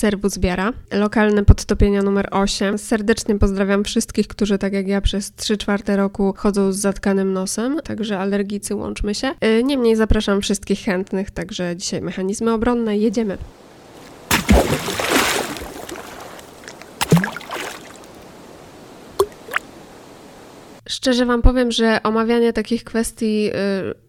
Serwus Biara, lokalne podtopienia numer 8. Serdecznie pozdrawiam wszystkich, którzy tak jak ja przez 3 czwarte roku chodzą z zatkanym nosem, także alergicy łączmy się. Y, niemniej zapraszam wszystkich chętnych, także dzisiaj mechanizmy obronne, jedziemy. Szczerze Wam powiem, że omawianie takich kwestii y,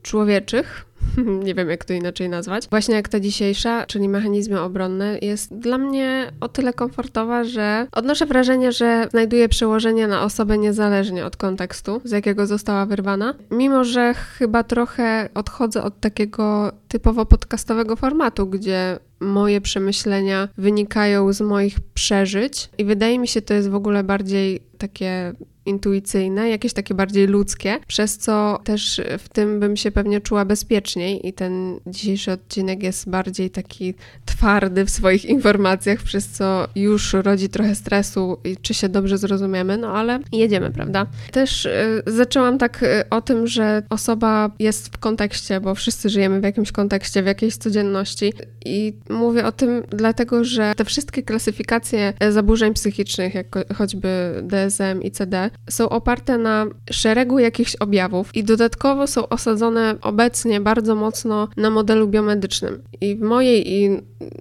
człowieczych, nie wiem jak to inaczej nazwać, właśnie jak ta dzisiejsza, czyli mechanizmy obronne, jest dla mnie o tyle komfortowa, że odnoszę wrażenie, że znajduje przełożenie na osobę niezależnie od kontekstu, z jakiego została wyrwana. Mimo, że chyba trochę odchodzę od takiego typowo podcastowego formatu, gdzie moje przemyślenia wynikają z moich przeżyć i wydaje mi się, to jest w ogóle bardziej takie intuicyjne, jakieś takie bardziej ludzkie, przez co też w tym bym się pewnie czuła bezpieczniej i ten dzisiejszy odcinek jest bardziej taki twardy w swoich informacjach, przez co już rodzi trochę stresu i czy się dobrze zrozumiemy, no ale jedziemy, prawda? Też y, zaczęłam tak y, o tym, że osoba jest w kontekście, bo wszyscy żyjemy w jakimś kontekście, w jakiejś codzienności i mówię o tym dlatego, że te wszystkie klasyfikacje zaburzeń psychicznych, jak choćby DSM i CD, są oparte na szeregu jakichś objawów i dodatkowo są osadzone obecnie bardzo mocno na modelu biomedycznym. I w mojej, i,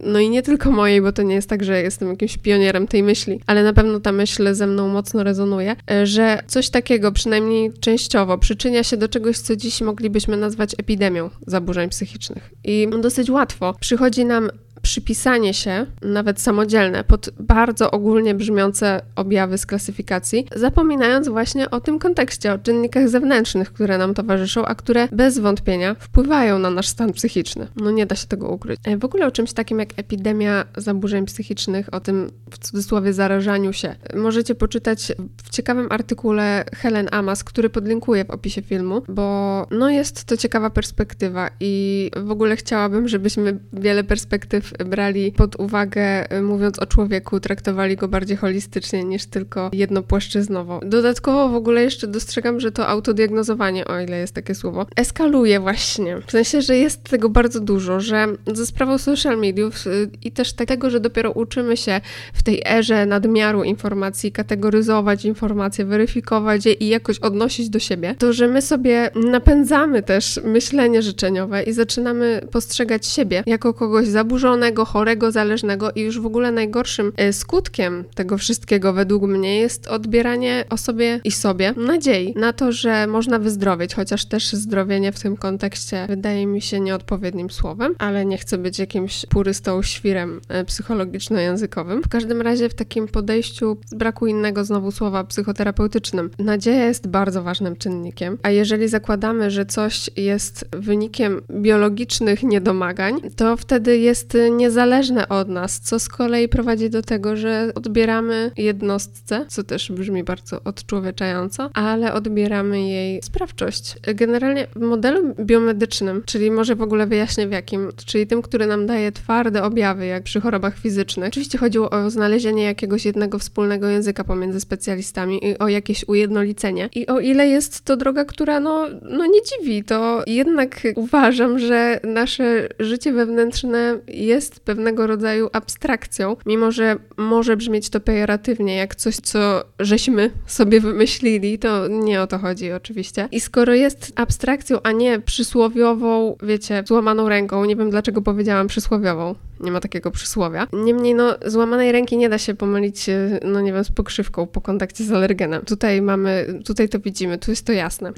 no i nie tylko mojej, bo to nie jest tak, że jestem jakimś pionierem tej myśli, ale na pewno ta myśl ze mną mocno rezonuje, że coś takiego, przynajmniej częściowo, przyczynia się do czegoś, co dziś moglibyśmy nazwać epidemią zaburzeń psychicznych. I dosyć łatwo przychodzi nam przypisanie się, nawet samodzielne, pod bardzo ogólnie brzmiące objawy z klasyfikacji, zapominając właśnie o tym kontekście, o czynnikach zewnętrznych, które nam towarzyszą, a które bez wątpienia wpływają na nasz stan psychiczny. No nie da się tego ukryć. E, w ogóle o czymś takim jak epidemia zaburzeń psychicznych, o tym w cudzysłowie zarażaniu się, możecie poczytać w ciekawym artykule Helen Amas, który podlinkuję w opisie filmu, bo no jest to ciekawa perspektywa i w ogóle chciałabym, żebyśmy wiele perspektyw brali pod uwagę, y, mówiąc o człowieku, traktowali go bardziej holistycznie niż tylko jednopłaszczyznowo. Dodatkowo w ogóle jeszcze dostrzegam, że to autodiagnozowanie, o ile jest takie słowo, eskaluje właśnie. W sensie, że jest tego bardzo dużo, że ze sprawą social mediów y, i też tego, że dopiero uczymy się w tej erze nadmiaru informacji kategoryzować informacje, weryfikować je i jakoś odnosić do siebie, to że my sobie napędzamy też myślenie życzeniowe i zaczynamy postrzegać siebie jako kogoś zaburzonego, zaburzonego, chorego, zależnego i już w ogóle najgorszym e, skutkiem tego wszystkiego według mnie jest odbieranie osobie i sobie nadziei na to, że można wyzdrowieć, chociaż też zdrowienie w tym kontekście wydaje mi się nieodpowiednim słowem, ale nie chcę być jakimś purystą, świrem e, psychologiczno-językowym. W każdym razie w takim podejściu z braku innego znowu słowa psychoterapeutycznym. Nadzieja jest bardzo ważnym czynnikiem, a jeżeli zakładamy, że coś jest wynikiem biologicznych niedomagań, to wtedy jest niezależne od nas, co z kolei prowadzi do tego, że odbieramy jednostce, co też brzmi bardzo odczłowieczająco, ale odbieramy jej sprawczość. Generalnie w modelu biomedycznym, czyli może w ogóle wyjaśnię w jakim, czyli tym, który nam daje twarde objawy, jak przy chorobach fizycznych. Oczywiście chodziło o znalezienie jakiegoś jednego wspólnego języka pomiędzy specjalistami i o jakieś ujednolicenie. I o ile jest to droga, która no, no nie dziwi, to jednak uważam, że nasze życie wewnętrzne jest jest pewnego rodzaju abstrakcją, mimo że może brzmieć to pejoratywnie, jak coś, co żeśmy sobie wymyślili, to nie o to chodzi oczywiście. I skoro jest abstrakcją, a nie przysłowiową, wiecie, złamaną ręką, nie wiem dlaczego powiedziałam przysłowiową, nie ma takiego przysłowia. Niemniej, no, złamanej ręki nie da się pomylić, e, no nie wiem, z pokrzywką po kontakcie z alergenem. Tutaj mamy, tutaj to widzimy, tu jest to jasne.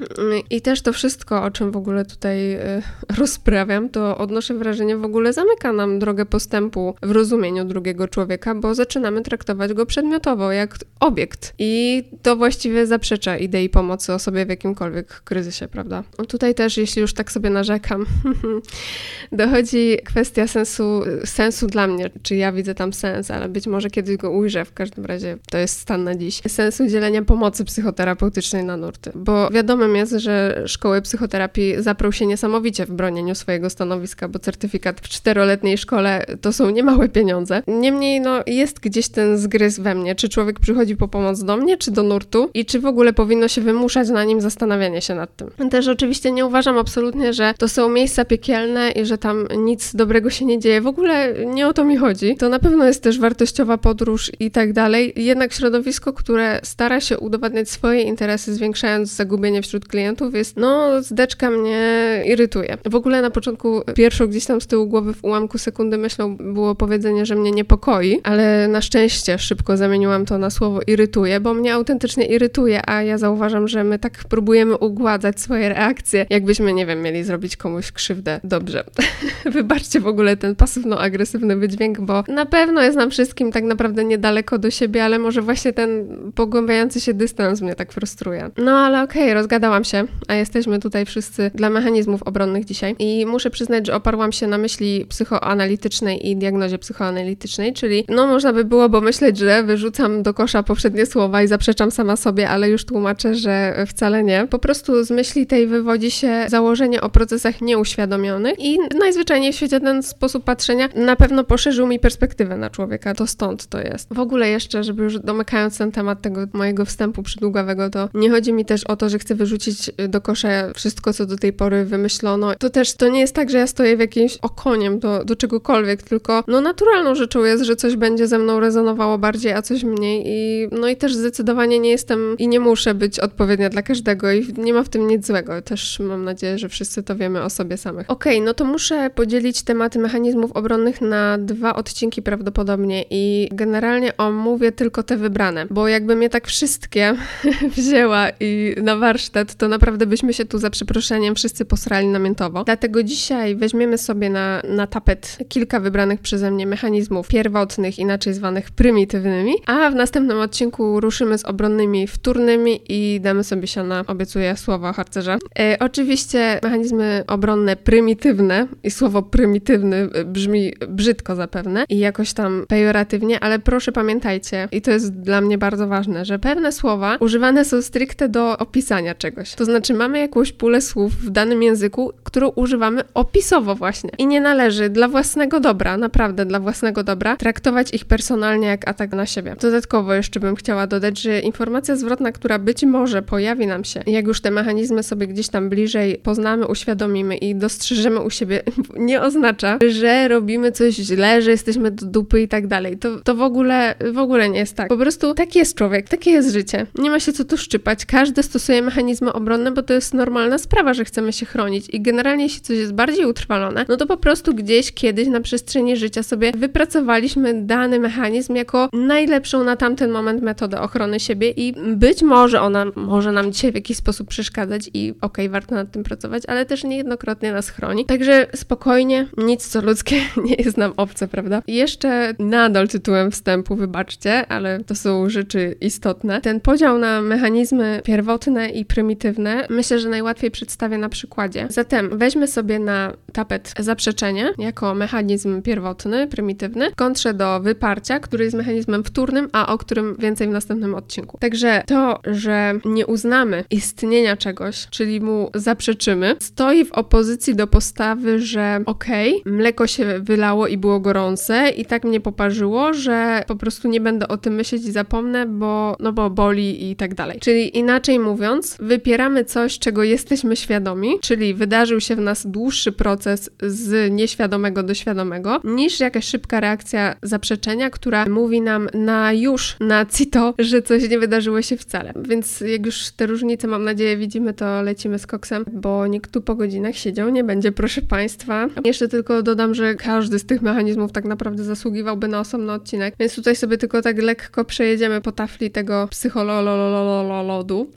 I też to wszystko, o czym w ogóle tutaj e, rozprawiam, to odnoszę wrażenie, w ogóle zamyka nam drogę postępu w rozumieniu drugiego człowieka, bo zaczynamy traktować go przedmiotowo, jak obiekt. I to właściwie zaprzecza idei pomocy osobie w jakimkolwiek kryzysie, prawda? Tutaj też, jeśli już tak sobie narzekam, dochodzi kwestia sensu sensu dla mnie, czy ja widzę tam sens, ale być może kiedyś go ujrzę, w każdym razie to jest stan na dziś, sensu udzielenia pomocy psychoterapeutycznej na nurty. Bo wiadomym jest, że szkoły psychoterapii zaprą się niesamowicie w bronieniu swojego stanowiska, bo certyfikat w czteroletniej szkole to są niemałe pieniądze. Niemniej, no, jest gdzieś ten zgryz we mnie, czy człowiek przychodzi po pomoc do mnie, czy do nurtu i czy w ogóle powinno się wymuszać na nim zastanawianie się nad tym. Też oczywiście nie uważam absolutnie, że to są miejsca piekielne i że tam nic dobrego się nie dzieje. W ogóle nie o to mi chodzi. To na pewno jest też wartościowa podróż i tak dalej. Jednak środowisko, które stara się udowadniać swoje interesy, zwiększając zagubienie wśród klientów, jest no, zdeczka mnie irytuje. W ogóle na początku pierwszą gdzieś tam z tyłu głowy w ułamku sekundy myślą było powiedzenie, że mnie niepokoi, ale na szczęście szybko zamieniłam to na słowo irytuje, bo mnie autentycznie irytuje, a ja zauważam, że my tak próbujemy ugładzać swoje reakcje, jakbyśmy, nie wiem, mieli zrobić komuś krzywdę. Dobrze. Wybaczcie w ogóle ten pasywno-agresywny wydźwięk, bo na pewno jest nam wszystkim tak naprawdę niedaleko do siebie, ale może właśnie ten pogłębiający się dystans mnie tak frustruje. No ale okej, okay, rozgadałam się, a jesteśmy tutaj wszyscy dla mechanizmów obronnych dzisiaj i muszę przyznać, że oparłam się na myśli psychoanalitycznej i diagnozie psychoanalitycznej, czyli no można by było pomyśleć, że wyrzucam do kosza poprzednie słowa i zaprzeczam sama sobie, ale już tłumaczę, że wcale nie. Po prostu z myśli tej wywodzi się założenie o procesach nieuświadomionych i najzwyczajniej w świecie ten sposób patrzenia na pewno poszerzył mi perspektywę na człowieka. To stąd to jest. W ogóle jeszcze, żeby już domykając ten temat tego mojego wstępu przydługawego, to nie chodzi mi też o to, że chcę wyrzucić do kosza wszystko, co do tej pory wymyślono. To też to nie jest tak, że ja stoję w jakimś okoniem do, do czegokolwiek, tylko no naturalną rzeczą jest, że coś będzie ze mną rezonowało bardziej, a coś mniej i no i też zdecydowanie nie jestem i nie muszę być odpowiednia dla każdego i nie ma w tym nic złego. Też mam nadzieję, że wszyscy to wiemy o sobie samych. Okej, okay, no to muszę podzielić tematy mechanizmów obronnych na dwa odcinki prawdopodobnie i generalnie omówię tylko te wybrane, bo jakbym je tak wszystkie wzięła i na warsztat, to naprawdę byśmy się tu za przeproszeniem wszyscy posrali namiętowo. Dlatego dzisiaj weźmiemy sobie na, na tapet kilka wybranych przeze mnie mechanizmów pierwotnych, inaczej zwanych prymitywnymi, a w następnym odcinku ruszymy z obronnymi wtórnymi i damy sobie się na, obiecuję, słowa harcerza. E, oczywiście mechanizmy obronne prymitywne i słowo prymitywny brzmi brzydko zapewne i jakoś tam pejoratywnie, ale proszę pamiętajcie, i to jest dla mnie bardzo ważne, że pewne słowa używane są stricte do opisania czegoś. To znaczy mamy jakąś pulę słów w danym języku, którą używamy opisowo właśnie. I nie należy dla własnego dobra, naprawdę dla własnego dobra, traktować ich personalnie jak atak na siebie. Dodatkowo jeszcze bym chciała dodać, że informacja zwrotna, która być może pojawi nam się, jak już te mechanizmy sobie gdzieś tam bliżej poznamy, uświadomimy i dostrzeżemy u siebie, nie oznacza, że robimy coś źle, że jesteśmy do dupy i tak dalej. To, to w ogóle, w ogóle nie jest tak. Po prostu taki jest człowiek, takie jest życie. Nie ma się co tu szczypać. Każdy stosuje mechanizmy obronne, bo to jest normalna sprawa, że chcemy się chronić i generalnie jeśli coś jest bardziej utrwalone, no to po prostu gdzieś kiedyś na przestrzeni życia sobie wypracowaliśmy dany mechanizm jako najlepszą na tamten moment metodę ochrony siebie i być może ona może nam dzisiaj w jakiś sposób przeszkadzać i okej, okay, warto nad tym pracować, ale też niejednokrotnie nas chroni. Także spokojnie, nic co ludzkie nie jest nam obce, prawda? Jeszcze nadal tytułem wstępu, wybaczcie, ale to są rzeczy istotne. Ten podział na mechanizmy pierwotne i prymitywne myślę, że najłatwiej przedstawię na przykładzie. Zatem weźmy sobie na tapet zaprzeczenie jako mechanizm pierwotny, prymitywny, w kontrze do wyparcia, który jest mechanizmem wtórnym, a o którym więcej w następnym odcinku. Także to, że nie uznamy istnienia czegoś, czyli mu zaprzeczymy, stoi w opozycji do postawy, że okej, okay, mleko się wylało i było gorące i tak mnie poparzyło, że po prostu nie będę o tym myśleć i zapomnę, bo no bo boli i tak dalej. Czyli inaczej mówiąc, wypieramy coś, czego jesteśmy świadomi, czyli wydarzył się w nas dłuższy proces z nieświadomego do świadomego, niż jakaś szybka reakcja zaprzeczenia, która mówi nam na już, na cito, że coś nie wydarzyło się wcale. Więc jak już te różnice, mam nadzieję, widzimy, to lecimy z koksem, bo nikt tu po godzinach siedział nie będzie, proszę Państwa. Jeszcze tylko dodam, że każdy z tych mechanizmów tak naprawdę zasługiwałby na osobny odcinek, więc tutaj sobie tylko tak lekko przejedziemy po tafli tego psychololodu.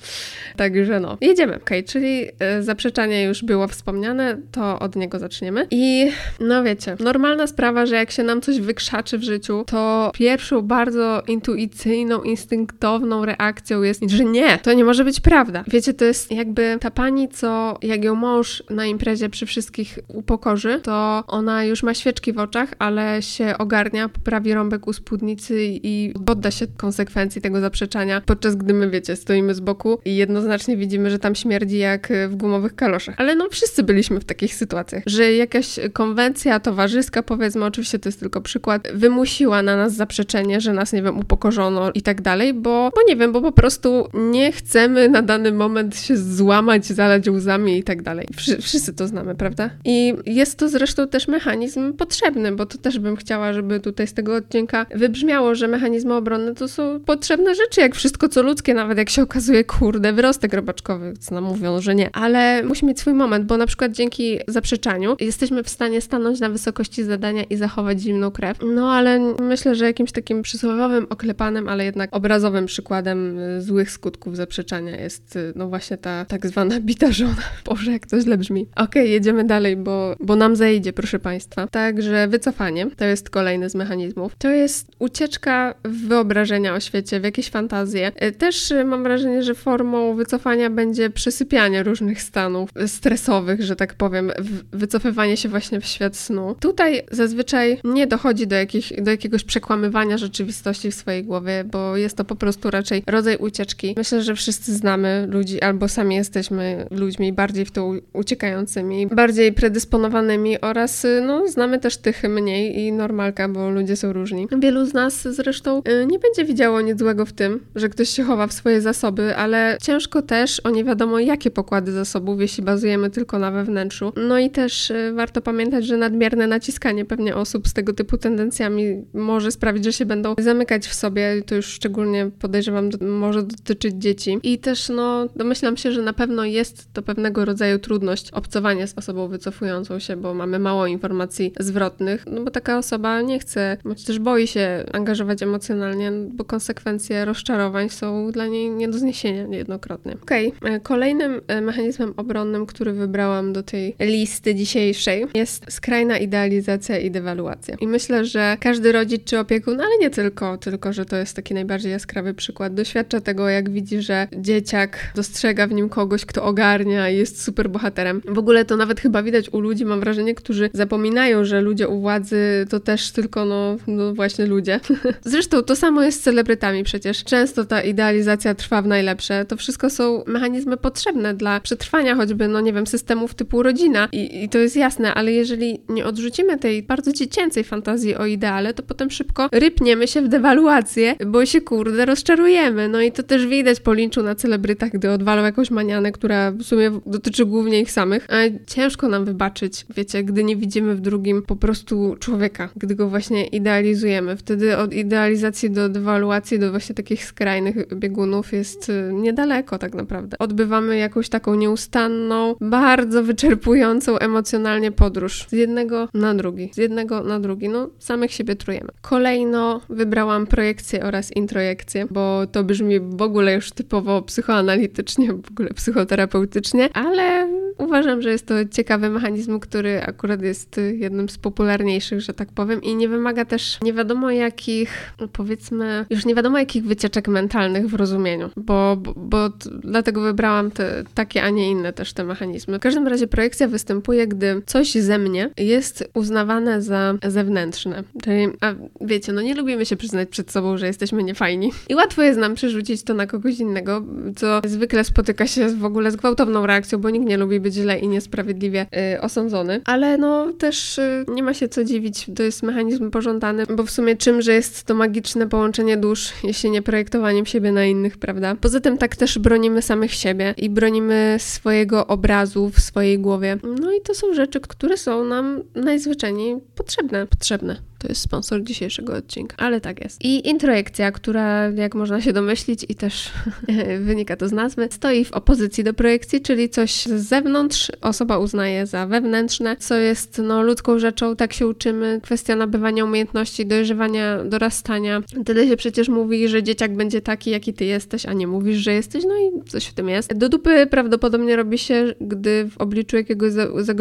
Także no, jedziemy. Ok, czyli e, zaprzeczanie już było wspomniane, to od niego zaczniemy. I no wiecie, normalna sprawa, że jak się nam coś wykrzaczy w życiu, to pierwszą bardzo intuicyjną, instynktowną reakcją jest, że nie, to nie może być prawda. Wiecie, to jest jakby ta pani, co jak ją mąż na imprezie przy wszystkich upokorzy, to ona już ma świeczki w oczach, ale się ogarnia, poprawi rąbek u spódnicy i podda się konsekwencji tego zaprzeczania, podczas gdy my, wiecie, stoimy z boku i jednoznacznie widzimy, że tam śmierdzi jak w gumowych kaloszach. Ale no wszyscy byliśmy w takich sytuacjach, że jakaś konwencja towarzyska, powiedzmy, oczywiście to jest tylko przykład, wymusiła na nas zaprzeczenie, że nas, nie wiem, upokorzono i tak dalej, bo, bo nie wiem, bo po prostu nie chcemy na dany moment się złamać, zalać łzami i tak dalej. Wszyscy to znamy, prawda? I jest to zresztą też mechanizm potrzebny, bo to też bym chciała, żeby tutaj z tego odcinka wybrzmiało, że mechanizmy obronne to są potrzebne rzeczy, jak wszystko co ludzkie, nawet jak się okazuje, kurde, wyrostek robaczkowy, co nam mówią, że nie. Ale musi mieć swój moment, bo na przykład dzięki zaprzeczaniu jesteśmy w stanie stanąć na wysokości zadania i zachować zimną krew. No ale myślę, że jakimś takim przysłowiowym, oklepanym, ale jednak obrazowym przykładem y, złych skutków zaprzeczania jest y, no właśnie ta tak zwana bita żona. Boże, jak to źle brzmi. Okej, okay, jedziemy dalej, bo, bo nam zejdzie, proszę Państwa. Także wycofanie, to jest kolejny z mechanizmów. To jest ucieczka wyobrażenia o świecie, w jakieś fantazje. Y, też mam wrażenie, że formą wycofania będzie przesypianie różnych stanów stresowych, że tak powiem, wycofywanie się właśnie w świat snu. Tutaj zazwyczaj nie dochodzi do, jakich, do jakiegoś przekłamywania rzeczywistości w swojej głowie, bo jest to po prostu raczej rodzaj ucieczki. Myślę, że wszyscy znamy ludzi, albo sami jesteśmy ludźmi bardziej w to uciekającymi, bardziej predysponowanymi oraz no, znamy też tych mniej i normalka, bo ludzie są różni. Wielu z nas zresztą y, nie będzie widziało nic złego w tym, że ktoś się chowa w swoje zasoby, ale ciężko też o nie wiadomo jakie pokłady zasobów, jeśli bazujemy tylko na wewnętrzu. No i też y, warto pamiętać, że nadmierne naciskanie pewnie osób z tego typu tendencjami może sprawić, że się będą zamykać w sobie. To już szczególnie podejrzewam, może dotyczyć dzieci. I też, no, domyślam się, że na pewno jest to pewnego rodzaju trudność obcowania z osobą wycofującą się, bo mamy mało informacji zwrotnych, no bo taka osoba nie chce, bądź też boi się angażować emocjonalnie, bo konsekwencje rozczarowań są dla niej nie do zniesienia niejednokrotnie. Okej, okay. E, kolejnym e, mechanizmem obronnym, który wybrałam do tej listy dzisiejszej jest skrajna idealizacja i dewaluacja. I myślę, że każdy rodzic czy opiekun, ale nie tylko, tylko że to jest taki najbardziej jaskrawy przykład, doświadcza tego, jak widzi, że dzieciak dostrzega w nim kogoś, kto ogarnia i jest super bohaterem. W ogóle to nawet chyba widać u ludzi, mam wrażenie, którzy zapominają, że ludzie u władzy to też tylko, no, no właśnie ludzie. Zresztą to samo jest z celebrytami przecież. Często ta idealizacja trwa w najlepsze. To wszystko są mechanizmy potrzebne dla przetrwania choćby, no nie wiem, systemów typu rodzina. I, I to jest jasne, ale jeżeli nie odrzucimy tej bardzo dziecięcej fantazji o ideale, to potem szybko rypniemy się w dewaluację, bo się kurde rozczarujemy. No i to też widać po linczu na celebrytach, gdy odwalą jakąś manianę, która w sumie dotyczy głównie ich samych. A ciężko nam wybaczyć, wiecie, gdy nie widzimy w drugim po prostu człowieka, gdy go właśnie idealizujemy. Wtedy od idealizacji do dewaluacji, do właśnie takich skrajnych biegunów jest y, niedaleko tak naprawdę. Odbywamy jakąś taką nieustanną, bardzo wyczerpującą emocjonalnie podróż z jednego na drugi, z jednego na drugi. No, samych siebie trujemy. Kolejno wybrałam projekcję oraz introjekcję, bo to brzmi w ogóle już typowo psychoanalitycznie, w ogóle psychoterapeutycznie, ale uważam, że jest to ciekawy mechanizm, który akurat jest jednym z popularniejszych, że tak powiem, i nie wymaga też nie wiadomo jakich, powiedzmy, już nie wiadomo jakich wycieczek mentalnych w rozumieniu, bo, bo, bo dlatego wybrałam te, takie, a nie inne też te mechanizmy. W każdym razie projekcja występuje, gdy coś ze mnie jest uznawane za zewnętrzne. Czyli, a wiecie, no nie lubimy się przyznać przed sobą, że jesteśmy niefajni. I łatwo jest nam przerzucić to na kogoś innego, co zwykle spotyka się w ogóle z gwałtowną reakcją, bo nikt nie lubi być źle i niesprawiedliwie y, osądzony. Ale no też y, nie ma się co dziwić, to jest mechanizm pożądany, bo w sumie czymże jest to magiczne połączenie dusz, jeśli nie projektowaniem siebie na innych, prawda? Poza tym tak też bronimy samych siebie i bronimy swojego obrazu w swojej głowie. No to są rzeczy, które są nam najzwyczajniej potrzebne. Potrzebne. To jest sponsor dzisiejszego odcinka, ale tak jest. I introjekcja, która, jak można się domyślić, i też wynika to z nazwy, stoi w opozycji do projekcji, czyli coś z zewnątrz osoba uznaje za wewnętrzne, co jest no, ludzką rzeczą, tak się uczymy. Kwestia nabywania umiejętności, dojrzewania, dorastania. Tyle się przecież mówi, że dzieciak będzie taki, jaki ty jesteś, a nie mówisz, że jesteś, no i coś w tym jest. Do dupy prawdopodobnie robi się, gdy w obliczu jakiegoś zagrożenia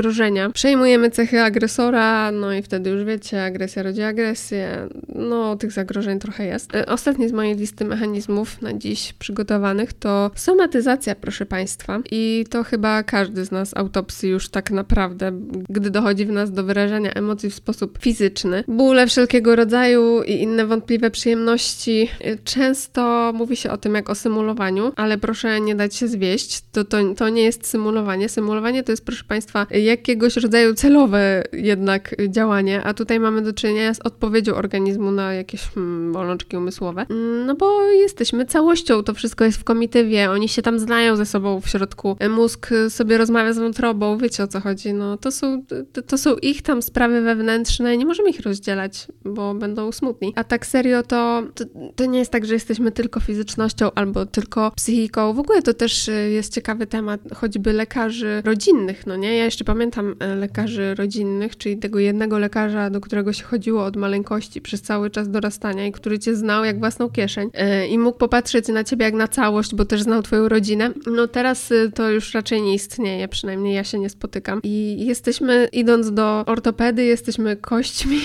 przejmujemy cechy agresora, no i wtedy już wiecie, agresja rodzi agresję. No, tych zagrożeń trochę jest. E, ostatni z mojej listy mechanizmów na dziś przygotowanych to somatyzacja, proszę Państwa. I to chyba każdy z nas autopsji już tak naprawdę, gdy dochodzi w nas do wyrażania emocji w sposób fizyczny. Bóle wszelkiego rodzaju i inne wątpliwe przyjemności. E, często mówi się o tym jak o symulowaniu, ale proszę nie dać się zwieść. To, to, to nie jest symulowanie. Symulowanie to jest, proszę Państwa, jakiegoś rodzaju celowe jednak działanie, a tutaj mamy do czynienia z odpowiedzią organizmu na jakieś hmm, bolączki umysłowe. Mm, no bo jesteśmy całością, to wszystko jest w komitywie, oni się tam znają ze sobą w środku. Mózg sobie rozmawia z wątrobą, wiecie o co chodzi. No to są, to, to są ich tam sprawy wewnętrzne, nie możemy ich rozdzielać, bo będą smutni. A tak serio to, to, to nie jest tak, że jesteśmy tylko fizycznością albo tylko psychiką. W ogóle to też y, jest ciekawy temat, choćby lekarzy rodzinnych, no nie? Ja jeszcze pamiętam e, lekarzy rodzinnych, czyli tego jednego lekarza, do którego się chodziło od maleńkości przez cały czas dorastania i który cię znał jak własną kieszeń e, i mógł popatrzeć na ciebie jak na całość, bo też znał twoją rodzinę. No teraz y, to już raczej nie istnieje, przynajmniej ja się nie spotykam. I jesteśmy, idąc do ortopedy, jesteśmy kośćmi,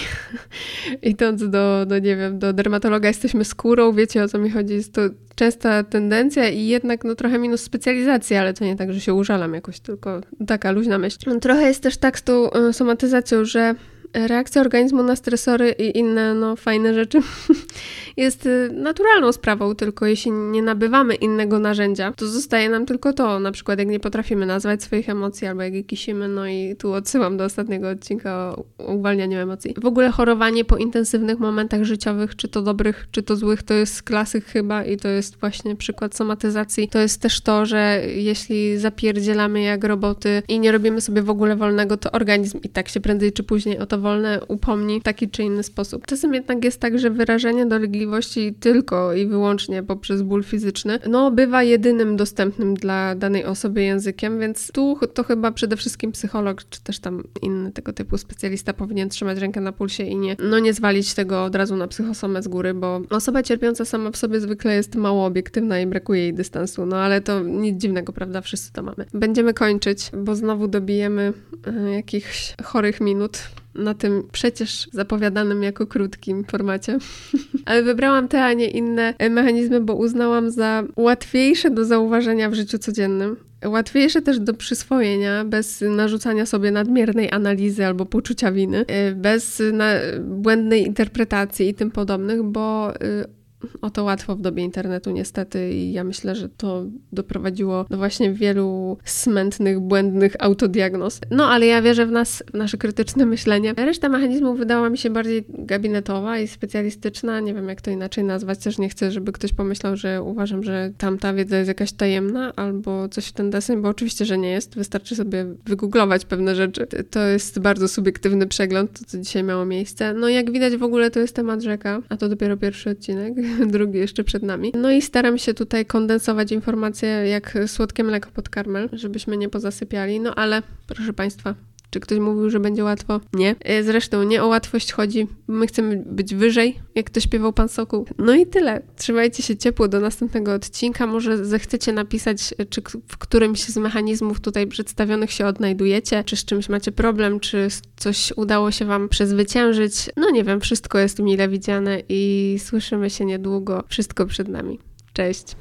idąc do, do, nie wiem, do dermatologa, jesteśmy skórą, wiecie o co mi chodzi, jest to częsta tendencja i jednak no trochę minus specjalizacji, ale to nie tak, że się użalam jakoś, tylko taka luźna myśl. Trochę jest też tak z tą y, somatyzacją, że reakcja organizmu na stresory i inne no, fajne rzeczy jest y, naturalną sprawą, tylko jeśli nie nabywamy innego narzędzia, to zostaje nam tylko to. Na przykład, jak nie potrafimy nazwać swoich emocji, albo jak je kisimy, no i tu odsyłam do ostatniego odcinka o uwalnianiu emocji. W ogóle chorowanie po intensywnych momentach życiowych, czy to dobrych, czy to złych, to jest klasyk chyba i to jest właśnie przykład somatyzacji. To jest też to, że jeśli zapierdzielamy jak roboty i nie robimy sobie w ogóle wolnego, to organizm i tak się prędzej czy później o to wolne upomni w taki czy inny sposób. Czasem jednak jest tak, że wyrażenie dolegliwości tylko i wyłącznie poprzez ból fizyczny, no bywa jedynym dostępnym dla danej osoby językiem, więc tu to chyba przede wszystkim psycholog, czy też tam inny tego typu specjalista powinien trzymać rękę na pulsie i nie, no nie zwalić tego od razu na psychosomę z góry, bo osoba cierpiąca sama w sobie zwykle jest mało obiektywna i brakuje jej dystansu, no ale to nic dziwnego, prawda? Wszyscy to mamy. Będziemy kończyć, bo znowu dobijemy y, jakichś chorych minut na tym przecież zapowiadanym jako krótkim formacie. Ale wybrałam te, a nie inne mechanizmy, bo uznałam za łatwiejsze do zauważenia w życiu codziennym. Łatwiejsze też do przyswojenia, bez narzucania sobie nadmiernej analizy albo poczucia winy, y, bez błędnej interpretacji i tym podobnych, bo y, o to łatwo w dobie internetu niestety i ja myślę, że to doprowadziło do właśnie wielu smętnych, błędnych autodiagnoz. No ale ja wierzę w nas, w nasze krytyczne myślenie. Reszta mechanizmów wydała mi się bardziej gabinetowa i specjalistyczna. Nie wiem jak to inaczej nazwać. Też nie chcę, żeby ktoś pomyślał, że uważam, że tamta wiedza jest jakaś tajemna albo coś w ten deseń, bo oczywiście, że nie jest. Wystarczy sobie wygooglować pewne rzeczy. To jest bardzo subiektywny przegląd, to co dzisiaj miało miejsce. No jak widać w ogóle to jest temat rzeka, a to dopiero pierwszy odcinek. drugi jeszcze przed nami. No i staram się tutaj kondensować informacje jak słodkie mleko pod karmel, żebyśmy nie pozasypiali. No ale proszę Państwa, czy ktoś mówił, że będzie łatwo? Nie. E, zresztą nie o łatwość chodzi. My chcemy być wyżej, jak to śpiewał pan Sokół. No i tyle. Trzymajcie się ciepło do następnego odcinka. Może zechcecie napisać, e, czy w którymś z mechanizmów tutaj przedstawionych się odnajdujecie, czy z czymś macie problem, czy coś udało się wam przezwyciężyć. No nie wiem, wszystko jest mile widziane i słyszymy się niedługo. Wszystko przed nami. Cześć.